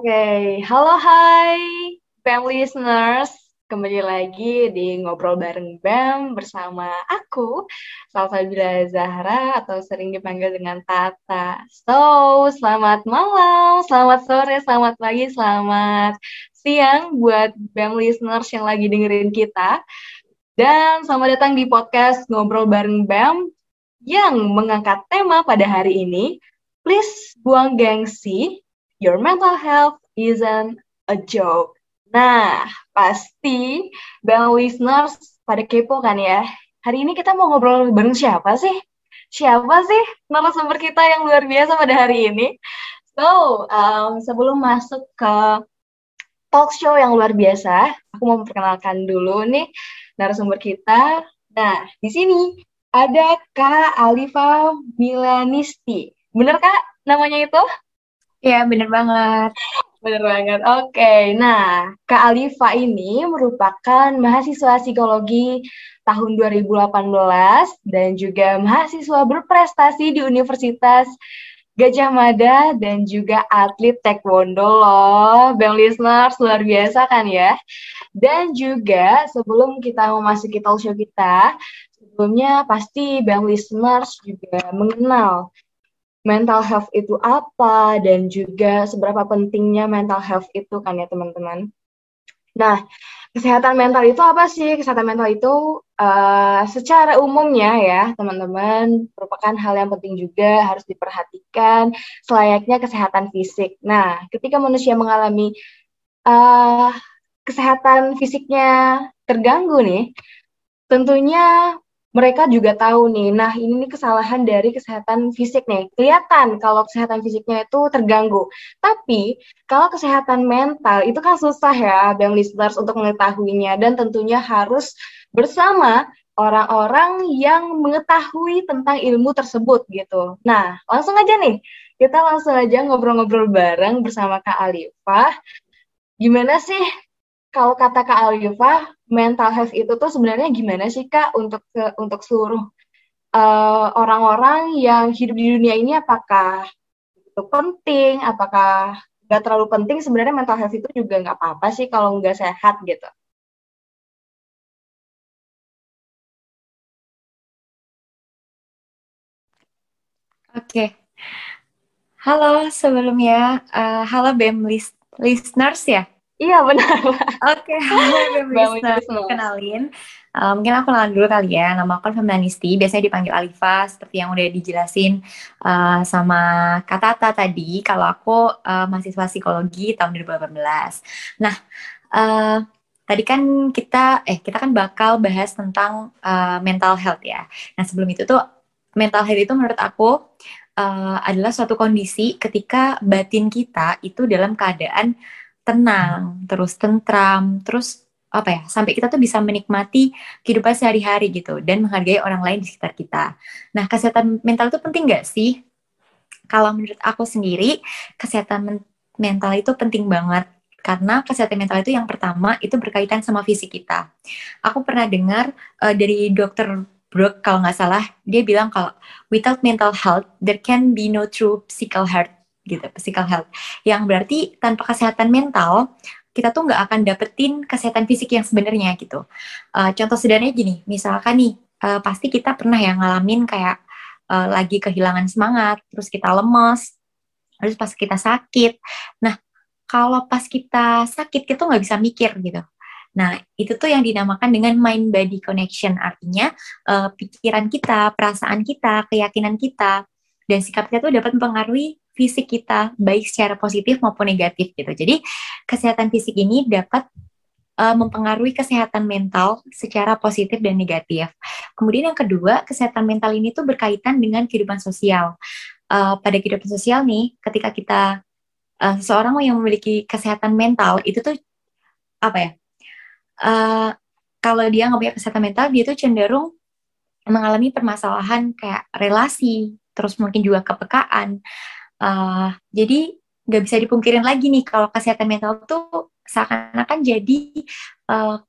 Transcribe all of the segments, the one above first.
Oke, halo hai BAM listeners. Kembali lagi di Ngobrol Bareng BAM bersama aku, Salsabila Zahra atau sering dipanggil dengan Tata. So, selamat malam, selamat sore, selamat pagi, selamat siang buat BAM listeners yang lagi dengerin kita. Dan selamat datang di podcast Ngobrol Bareng BAM yang mengangkat tema pada hari ini, Please buang gengsi, your mental health isn't a joke. Nah, pasti bang listeners pada kepo kan ya. Hari ini kita mau ngobrol bareng siapa sih? Siapa sih narasumber kita yang luar biasa pada hari ini? So, um, sebelum masuk ke talk show yang luar biasa, aku mau memperkenalkan dulu nih narasumber kita. Nah, di sini ada Kak Alifa Milanisti. Bener Kak namanya itu? Iya, bener banget. Bener banget. Oke, okay. nah Kak Alifa ini merupakan mahasiswa psikologi tahun 2018 dan juga mahasiswa berprestasi di Universitas Gajah Mada dan juga atlet taekwondo loh. Bang listeners luar biasa kan ya. Dan juga sebelum kita memasuki talk show kita, sebelumnya pasti Bang listeners juga mengenal mental health itu apa dan juga seberapa pentingnya mental health itu kan ya teman-teman. Nah, kesehatan mental itu apa sih? Kesehatan mental itu uh, secara umumnya ya teman-teman merupakan hal yang penting juga harus diperhatikan selayaknya kesehatan fisik. Nah, ketika manusia mengalami uh, kesehatan fisiknya terganggu nih, tentunya mereka juga tahu nih, nah ini kesalahan dari kesehatan fisik nih. Kelihatan kalau kesehatan fisiknya itu terganggu. Tapi kalau kesehatan mental itu kan susah ya, Bang listeners untuk mengetahuinya dan tentunya harus bersama orang-orang yang mengetahui tentang ilmu tersebut gitu. Nah, langsung aja nih, kita langsung aja ngobrol-ngobrol bareng bersama Kak Alifah. Gimana sih kalau kata Kak Alifah, mental health itu tuh sebenarnya gimana sih Kak untuk untuk seluruh eh, orang-orang uh, yang hidup di dunia ini apakah itu penting, apakah nggak terlalu penting sebenarnya mental health itu juga nggak apa-apa sih kalau nggak sehat gitu. Oke, halo sebelumnya, uh, halo BEM list listeners ya. Iya benar. Oke, okay. kenalin. Uh, mungkin aku kenalan dulu kali ya. Nama aku Feministi, biasanya dipanggil Alifa, seperti yang udah dijelasin uh, sama Katata tadi. Kalau aku uh, mahasiswa psikologi tahun 2018. Nah, uh, tadi kan kita, eh kita kan bakal bahas tentang uh, mental health ya. Nah sebelum itu tuh mental health itu menurut aku uh, adalah suatu kondisi ketika batin kita itu dalam keadaan tenang, terus tentram, terus apa ya sampai kita tuh bisa menikmati kehidupan sehari-hari gitu dan menghargai orang lain di sekitar kita. Nah kesehatan mental itu penting nggak sih? Kalau menurut aku sendiri kesehatan men mental itu penting banget karena kesehatan mental itu yang pertama itu berkaitan sama fisik kita. Aku pernah dengar uh, dari dokter Brooke kalau nggak salah dia bilang kalau without mental health there can be no true physical health gitu, physical health. Yang berarti tanpa kesehatan mental, kita tuh nggak akan dapetin kesehatan fisik yang sebenarnya gitu. Uh, contoh sederhananya gini, misalkan nih, uh, pasti kita pernah ya ngalamin kayak uh, lagi kehilangan semangat, terus kita lemes, terus pas kita sakit. Nah, kalau pas kita sakit, kita nggak bisa mikir gitu. Nah, itu tuh yang dinamakan dengan mind body connection. Artinya uh, pikiran kita, perasaan kita, keyakinan kita, dan sikap kita tuh dapat mempengaruhi fisik kita baik secara positif maupun negatif gitu. Jadi kesehatan fisik ini dapat uh, mempengaruhi kesehatan mental secara positif dan negatif. Kemudian yang kedua, kesehatan mental ini tuh berkaitan dengan kehidupan sosial. Uh, pada kehidupan sosial nih, ketika kita uh, seseorang yang memiliki kesehatan mental itu tuh apa ya? Uh, kalau dia nggak punya kesehatan mental, dia tuh cenderung mengalami permasalahan kayak relasi, terus mungkin juga kepekaan, Uh, jadi nggak bisa dipungkirin lagi nih kalau kesehatan mental tuh seakan-akan jadi uh,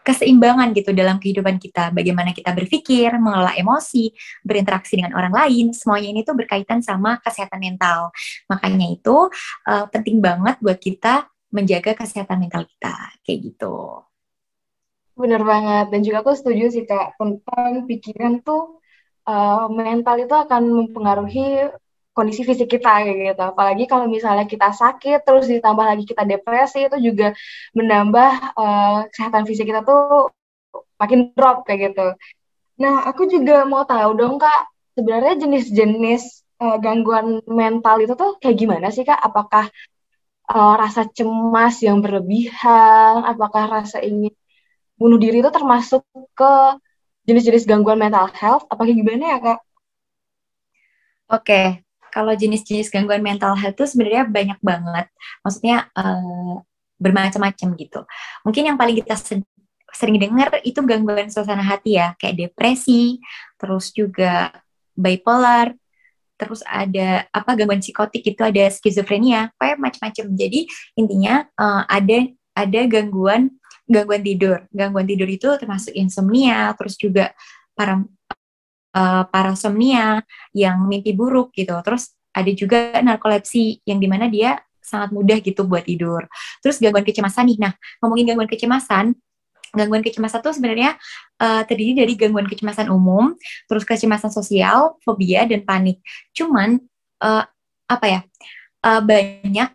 keseimbangan gitu dalam kehidupan kita. Bagaimana kita berpikir, mengelola emosi, berinteraksi dengan orang lain, semuanya ini tuh berkaitan sama kesehatan mental. Makanya itu uh, penting banget buat kita menjaga kesehatan mental kita, kayak gitu. Bener banget, dan juga aku setuju sih Kak, tentang pikiran tuh uh, mental itu akan mempengaruhi kondisi fisik kita kayak gitu. Apalagi kalau misalnya kita sakit terus ditambah lagi kita depresi itu juga menambah uh, kesehatan fisik kita tuh makin drop kayak gitu. Nah, aku juga mau tahu dong Kak, sebenarnya jenis-jenis uh, gangguan mental itu tuh kayak gimana sih Kak? Apakah uh, rasa cemas yang berlebihan, apakah rasa ingin bunuh diri itu termasuk ke jenis-jenis gangguan mental health? Apakah gimana ya Kak? Oke, kalau jenis-jenis gangguan mental health itu sebenarnya banyak banget. Maksudnya uh, bermacam-macam gitu. Mungkin yang paling kita sering dengar itu gangguan suasana hati ya, kayak depresi, terus juga bipolar, terus ada apa gangguan psikotik itu ada skizofrenia, kayak macam-macam. Jadi intinya uh, ada ada gangguan gangguan tidur. Gangguan tidur itu termasuk insomnia, terus juga para uh, parasomnia, yang mimpi buruk gitu. Terus ada juga narkolepsi yang di mana dia sangat mudah gitu buat tidur. Terus gangguan kecemasan nih. Nah, ngomongin gangguan kecemasan, gangguan kecemasan itu sebenarnya uh, terdiri dari gangguan kecemasan umum, terus kecemasan sosial, fobia dan panik. Cuman uh, apa ya? Uh, banyak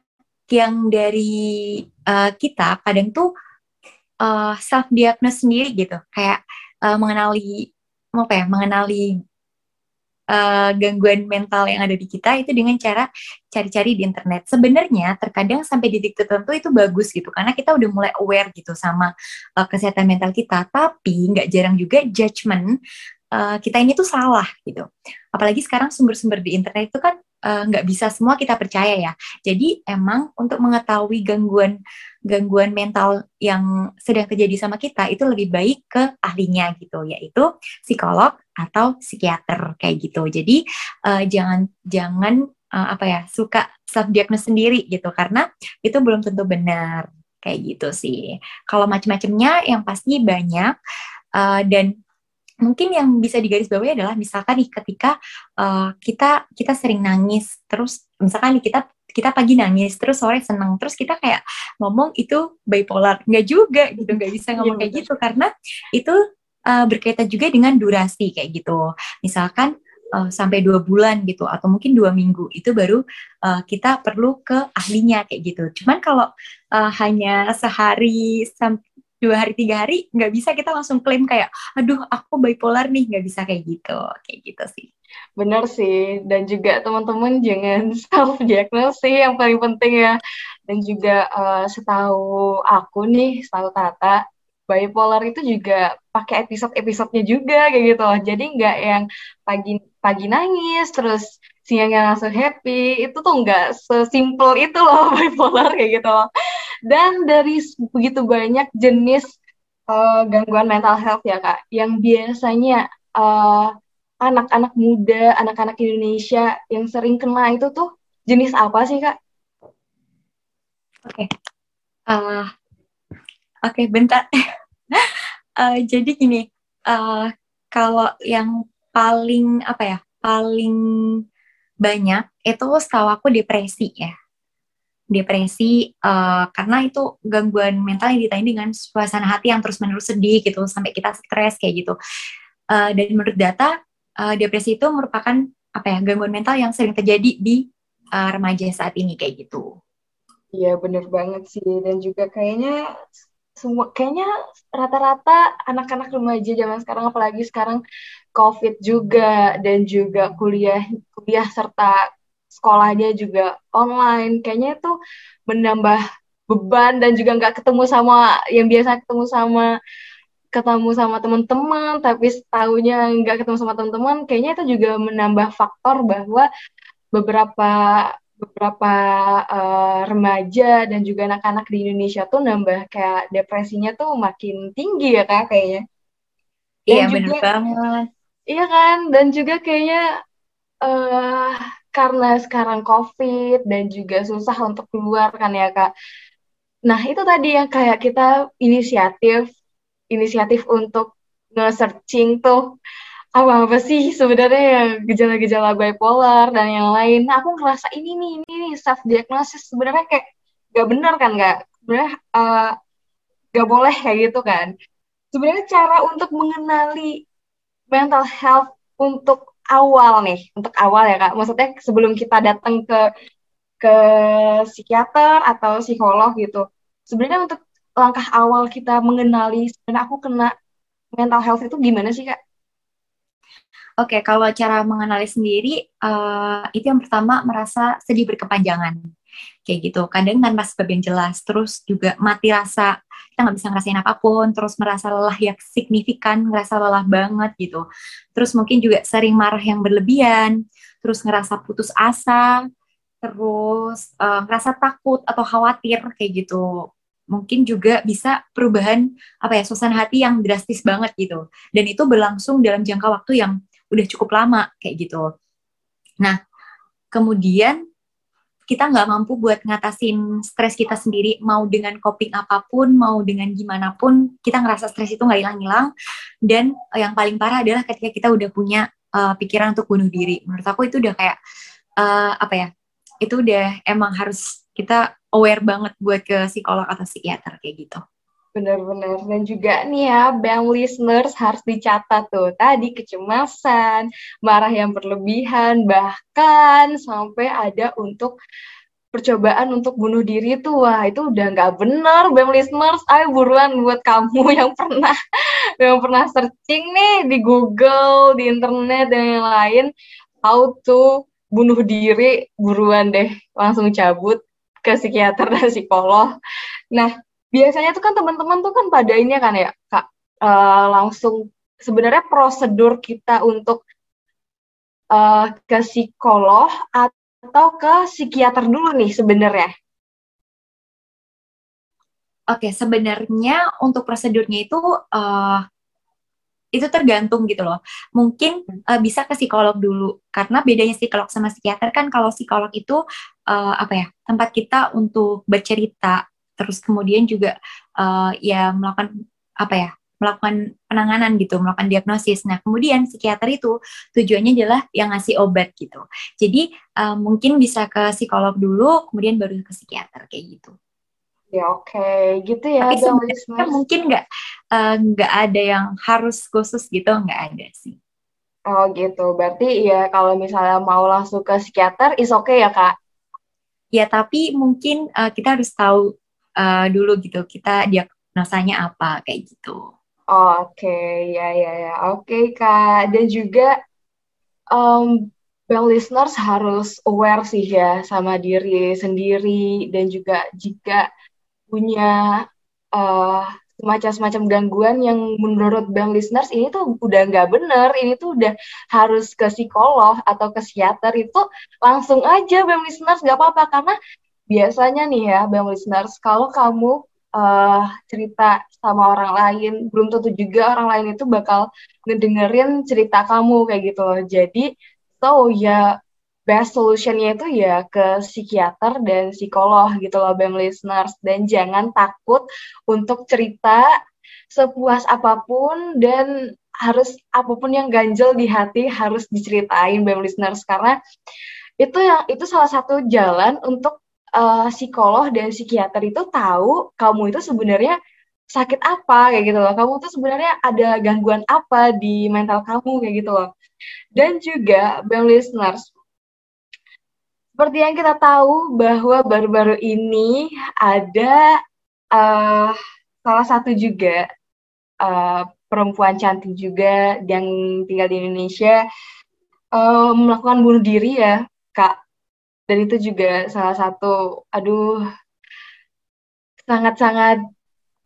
yang dari uh, kita kadang tuh uh, self diagnose sendiri gitu, kayak uh, mengenali apa ya mengenali uh, gangguan mental yang ada di kita itu dengan cara cari-cari di internet. Sebenarnya terkadang sampai di titik tertentu itu bagus gitu karena kita udah mulai aware gitu sama uh, kesehatan mental kita. Tapi nggak jarang juga judgement uh, kita ini tuh salah gitu. Apalagi sekarang sumber-sumber di internet itu kan nggak uh, bisa semua kita percaya ya. Jadi emang untuk mengetahui gangguan gangguan mental yang sedang terjadi sama kita itu lebih baik ke ahlinya gitu yaitu psikolog atau psikiater kayak gitu jadi uh, jangan jangan uh, apa ya suka self diagnose sendiri gitu karena itu belum tentu benar kayak gitu sih kalau macam-macamnya yang pasti banyak uh, dan mungkin yang bisa digarisbawahi adalah misalkan nih ketika uh, kita kita sering nangis terus misalkan nih kita kita pagi nangis terus sore senang terus kita kayak ngomong itu bipolar. Nggak juga gitu nggak bisa iya, ngomong kayak gitu karena itu uh, berkaitan juga dengan durasi kayak gitu. Misalkan uh, sampai dua bulan gitu atau mungkin dua minggu itu baru uh, kita perlu ke ahlinya kayak gitu. Cuman kalau uh, hanya sehari sampai dua hari tiga hari nggak bisa kita langsung klaim kayak aduh aku bipolar nih nggak bisa kayak gitu kayak gitu sih Benar sih, dan juga teman-teman jangan self diagnosis sih yang paling penting ya. Dan juga uh, setahu aku nih, setahu Tata, bipolar itu juga pakai episode-episodenya juga kayak gitu. Jadi nggak yang pagi pagi nangis terus siangnya langsung happy itu tuh nggak sesimpel itu loh bipolar kayak gitu loh. Dan dari begitu banyak jenis uh, gangguan mental health ya kak, yang biasanya uh, anak-anak muda, anak-anak Indonesia yang sering kena itu tuh jenis apa sih kak? Oke, okay. uh, oke okay, bentar. uh, jadi gini, uh, kalau yang paling apa ya, paling banyak itu setahu aku depresi ya. Depresi uh, karena itu gangguan mental yang ditandai dengan suasana hati yang terus menerus sedih gitu sampai kita stres kayak gitu. Uh, dan menurut data uh, depresi itu merupakan apa ya gangguan mental yang sering terjadi di uh, remaja saat ini kayak gitu. Iya bener banget sih. Dan juga kayaknya semua kayaknya rata-rata anak-anak remaja zaman sekarang apalagi sekarang COVID juga dan juga kuliah kuliah serta sekolahnya juga online. Kayaknya itu menambah beban dan juga nggak ketemu sama yang biasa ketemu sama ketemu sama teman-teman tapi tahunya nggak ketemu sama teman-teman kayaknya itu juga menambah faktor bahwa beberapa beberapa uh, remaja dan juga anak-anak di Indonesia tuh nambah kayak depresinya tuh makin tinggi ya kak kayaknya. Dan iya benar banget. Iya kan? Dan juga kayaknya uh, karena sekarang COVID dan juga susah untuk keluar kan ya kak nah itu tadi yang kayak kita inisiatif inisiatif untuk nge-searching tuh apa-apa sih sebenarnya ya gejala-gejala bipolar dan yang lain. Nah, aku ngerasa ini nih, ini nih self diagnosis sebenarnya kayak gak benar kan gak sebenarnya uh, gak boleh kayak gitu kan. Sebenarnya cara untuk mengenali mental health untuk awal nih, untuk awal ya kak. Maksudnya sebelum kita datang ke ke psikiater atau psikolog gitu. Sebenarnya untuk langkah awal kita mengenali sebenarnya aku kena mental health itu gimana sih kak? Oke, kalau cara mengenali sendiri, uh, itu yang pertama merasa sedih berkepanjangan. Kayak gitu, kadang tanpa sebab yang jelas, terus juga mati rasa, kita nggak bisa ngerasain apa pun, terus merasa lelah yang signifikan, ngerasa lelah banget gitu. Terus mungkin juga sering marah yang berlebihan, terus ngerasa putus asa, terus uh, ngerasa takut atau khawatir kayak gitu mungkin juga bisa perubahan apa ya suasana hati yang drastis banget gitu dan itu berlangsung dalam jangka waktu yang udah cukup lama kayak gitu. Nah, kemudian kita nggak mampu buat ngatasin stres kita sendiri, mau dengan coping apa pun, mau dengan gimana pun, kita ngerasa stres itu nggak hilang-hilang. Dan yang paling parah adalah ketika kita udah punya uh, pikiran untuk bunuh diri. Menurut aku itu udah kayak uh, apa ya? Itu udah emang harus kita aware banget buat ke psikolog atau psikiater kayak gitu. Benar-benar. Dan juga nih ya, bang listeners harus dicatat tuh. Tadi kecemasan, marah yang berlebihan, bahkan sampai ada untuk percobaan untuk bunuh diri tuh. Wah, itu udah nggak benar, bang listeners. Ayo buruan buat kamu yang pernah yang pernah searching nih di Google, di internet, dan yang lain. How to bunuh diri, buruan deh. Langsung cabut ke psikiater dan psikolog. Nah, biasanya tuh kan teman-teman tuh kan pada ini kan ya kak uh, langsung sebenarnya prosedur kita untuk uh, ke psikolog atau ke psikiater dulu nih sebenarnya. Oke, sebenarnya untuk prosedurnya itu uh, itu tergantung gitu loh. Mungkin uh, bisa ke psikolog dulu karena bedanya psikolog sama psikiater kan kalau psikolog itu uh, apa ya tempat kita untuk bercerita terus kemudian juga uh, ya melakukan apa ya melakukan penanganan gitu, melakukan diagnosis. Nah, kemudian psikiater itu tujuannya adalah yang ngasih obat gitu. Jadi uh, mungkin bisa ke psikolog dulu, kemudian baru ke psikiater kayak gitu. Ya oke, okay. gitu ya. Tapi sebenarnya mungkin nggak uh, nggak ada yang harus khusus gitu, nggak ada sih. Oh gitu, berarti ya kalau misalnya mau langsung ke psikiater, is oke okay ya kak? Ya tapi mungkin uh, kita harus tahu uh, dulu gitu kita diagnosanya apa kayak gitu. Oke, okay. ya ya ya. Oke okay, kak. Dan juga um, well listeners harus aware sih ya sama diri sendiri dan juga jika punya uh, semacam-semacam gangguan yang menurut bang listeners ini tuh udah nggak bener, ini tuh udah harus ke psikolog atau ke psikiater itu langsung aja bang listeners nggak apa-apa karena biasanya nih ya, Bang Listeners, kalau kamu uh, cerita sama orang lain, belum tentu juga orang lain itu bakal ngedengerin cerita kamu kayak gitu loh. Jadi, so ya best solutionnya itu ya ke psikiater dan psikolog gitu loh, Bang Listeners. Dan jangan takut untuk cerita sepuas apa pun dan harus apa pun yang ganjel di hati harus diceritain Bang Listeners karena itu yang itu salah satu jalan untuk uh, psikolog dan psikiater itu tahu kamu itu sebenarnya sakit apa kayak gitu loh. Kamu tuh sebenarnya ada gangguan apa di mental kamu kayak gitu loh. Dan juga bang listeners, seperti yang kita tahu bahwa baru-baru ini ada uh, salah satu juga uh, perempuan cantik juga yang tinggal di Indonesia uh, melakukan bunuh diri ya, Kak dan itu juga salah satu aduh sangat-sangat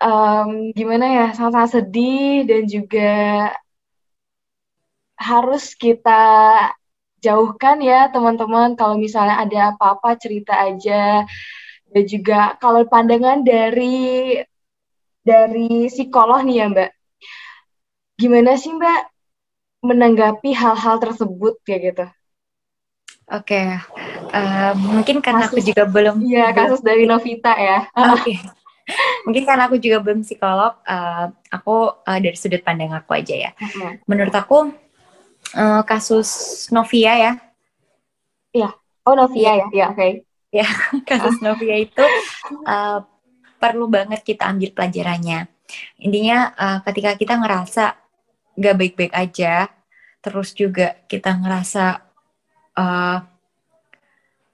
um, gimana ya sangat-sangat sedih dan juga harus kita jauhkan ya teman-teman kalau misalnya ada apa-apa cerita aja. Dan juga kalau pandangan dari dari psikolog nih ya Mbak. Gimana sih Mbak menanggapi hal-hal tersebut kayak gitu? Oke, okay. Uh, mungkin karena kasus, aku juga belum. Iya, kasus dari Novita ya. Oke. Okay. Mungkin karena aku juga belum psikolog, uh, aku uh, dari sudut pandang aku aja ya. Menurut aku uh, kasus Novia ya. Iya. Oh Novia ya, ya oke. Okay. Ya kasus Novia itu uh, perlu banget kita ambil pelajarannya. Intinya uh, ketika kita ngerasa gak baik-baik aja, terus juga kita ngerasa uh,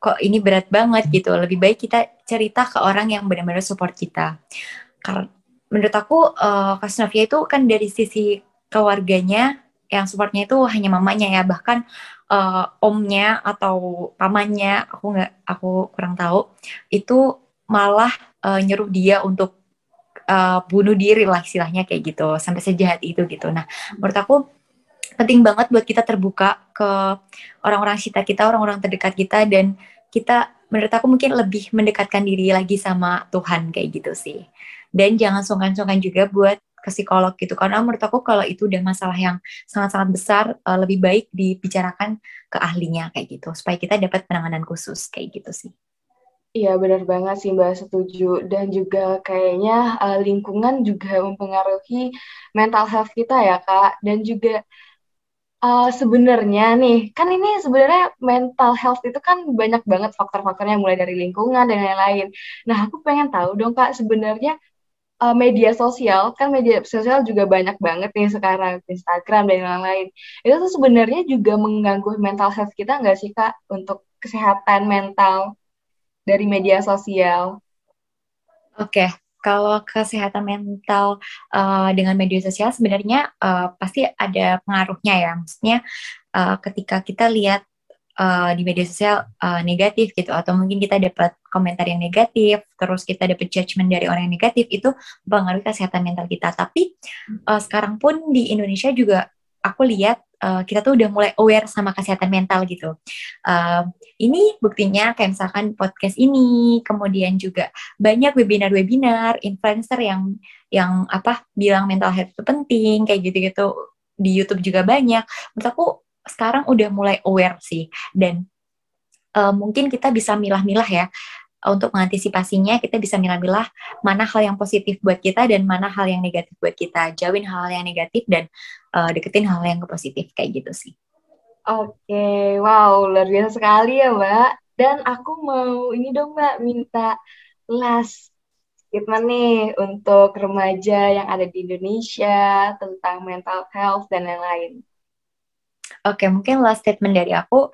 kok ini berat banget gitu, lebih baik kita cerita ke orang yang benar-benar support kita. Karena menurut aku uh, kasus Novia itu kan dari sisi keluarganya yang supportnya itu hanya mamanya ya. Bahkan uh, omnya atau pamannya aku nggak aku kurang tahu itu malah uh, nyuruh dia untuk uh, bunuh diri lah istilahnya kayak gitu. Sampai sejahat itu gitu. Nah menurut aku penting banget buat kita terbuka ke orang-orang sekitar kita orang-orang terdekat kita dan kita menurut aku mungkin lebih mendekatkan diri lagi sama Tuhan kayak gitu sih. Dan jangan sungkan-sungkan juga buat ke psikolog gitu karena menurut aku kalau itu udah masalah yang sangat-sangat besar uh, lebih baik dibicarakan ke ahlinya kayak gitu. Supaya kita dapat penanganan khusus kayak gitu sih. Iya benar banget sih Mbak. Setuju. Dan juga kayaknya uh, lingkungan juga mempengaruhi mental health kita ya Kak. Dan juga uh, sebenarnya nih kan ini sebenarnya mental health itu kan banyak banget faktor-faktornya mulai dari lingkungan dan lain-lain. Nah aku pengen tahu dong Kak sebenarnya uh, media sosial kan media sosial juga banyak banget nih sekarang Instagram dan lain-lain itu tuh sebenarnya juga mengganggu mental health kita nggak sih kak untuk kesehatan mental dari media sosial? Oke, okay. Kalau kesehatan mental uh, dengan media sosial sebenarnya uh, pasti ada pengaruhnya ya. Maksudnya uh, ketika kita lihat uh, di media sosial uh, negatif gitu atau mungkin kita dapat komentar yang negatif terus kita dapat judgement dari orang yang negatif itu mempengaruhi kesehatan mental kita tapi uh, sekarang pun di Indonesia juga aku lihat uh, kita tuh udah mulai aware sama kesehatan mental gitu. Uh, ini buktinya kayak misalkan podcast ini, kemudian juga banyak webinar-webinar, influencer yang yang apa bilang mental health itu penting kayak gitu-gitu di YouTube juga banyak. Menurut aku sekarang udah mulai aware sih dan uh, mungkin kita bisa milah-milah ya untuk mengantisipasinya kita bisa milah-milah mana hal yang positif buat kita dan mana hal yang negatif buat kita jauhin hal, -hal yang negatif dan uh, deketin hal, yang positif kayak gitu sih. Oke, okay. wow luar biasa sekali ya Mbak. Dan aku mau ini dong Mbak minta last statement nih untuk remaja yang ada di Indonesia tentang mental health dan lain-lain. Oke, mungkin last statement dari aku,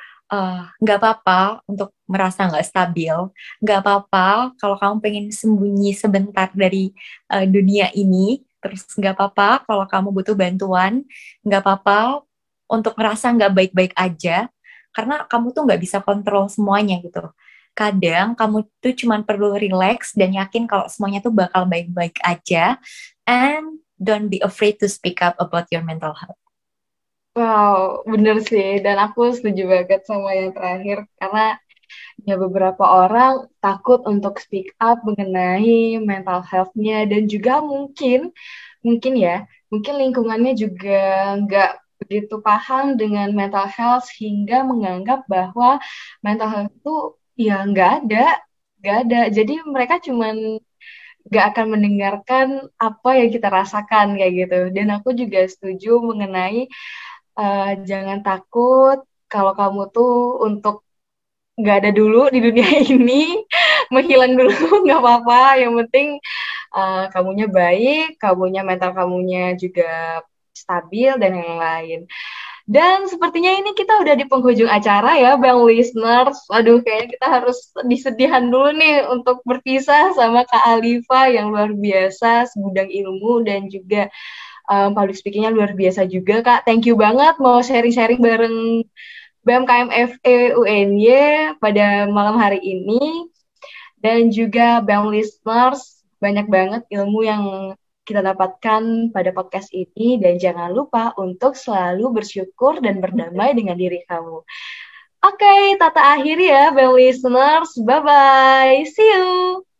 nggak uh, apa-apa untuk merasa nggak stabil, nggak apa-apa kalau kamu pengen sembunyi sebentar dari uh, dunia ini, terus nggak apa-apa kalau kamu butuh bantuan, nggak apa-apa untuk merasa nggak baik-baik aja, karena kamu tuh nggak bisa kontrol semuanya gitu. Kadang kamu tuh cuma perlu relax dan yakin kalau semuanya tuh bakal baik-baik aja, and don't be afraid to speak up about your mental health. Wow, bener sih. Dan aku setuju banget sama yang terakhir. Karena ya beberapa orang takut untuk speak up mengenai mental health-nya. Dan juga mungkin mungkin ya mungkin lingkungannya juga nggak begitu paham dengan mental health hingga menganggap bahwa mental health itu ya nggak ada nggak ada. Jadi mereka cuman nggak akan mendengarkan apa yang kita rasakan kayak gitu. Dan aku juga setuju mengenai uh, jangan takut kalau kamu tuh untuk nggak ada dulu di dunia ini menghilang dulu nggak apa-apa. Yang penting uh, kamunya baik kamunya mental kamunya juga stabil dan yang lain. Dan sepertinya ini kita udah di penghujung acara ya Bang listeners aduh kayaknya kita harus disedihan dulu nih untuk berpisah sama Kak Alifa yang luar biasa segudang ilmu dan juga um, public speakingnya luar biasa juga kak. Thank you banget mau sharing-sharing bareng BMKM FE UNY pada malam hari ini dan juga BEM listeners banyak banget ilmu yang kita dapatkan pada podcast ini dan jangan lupa untuk selalu bersyukur dan berdamai dengan diri kamu. Oke, okay, tata akhir ya, BEM listeners. Bye-bye. See you.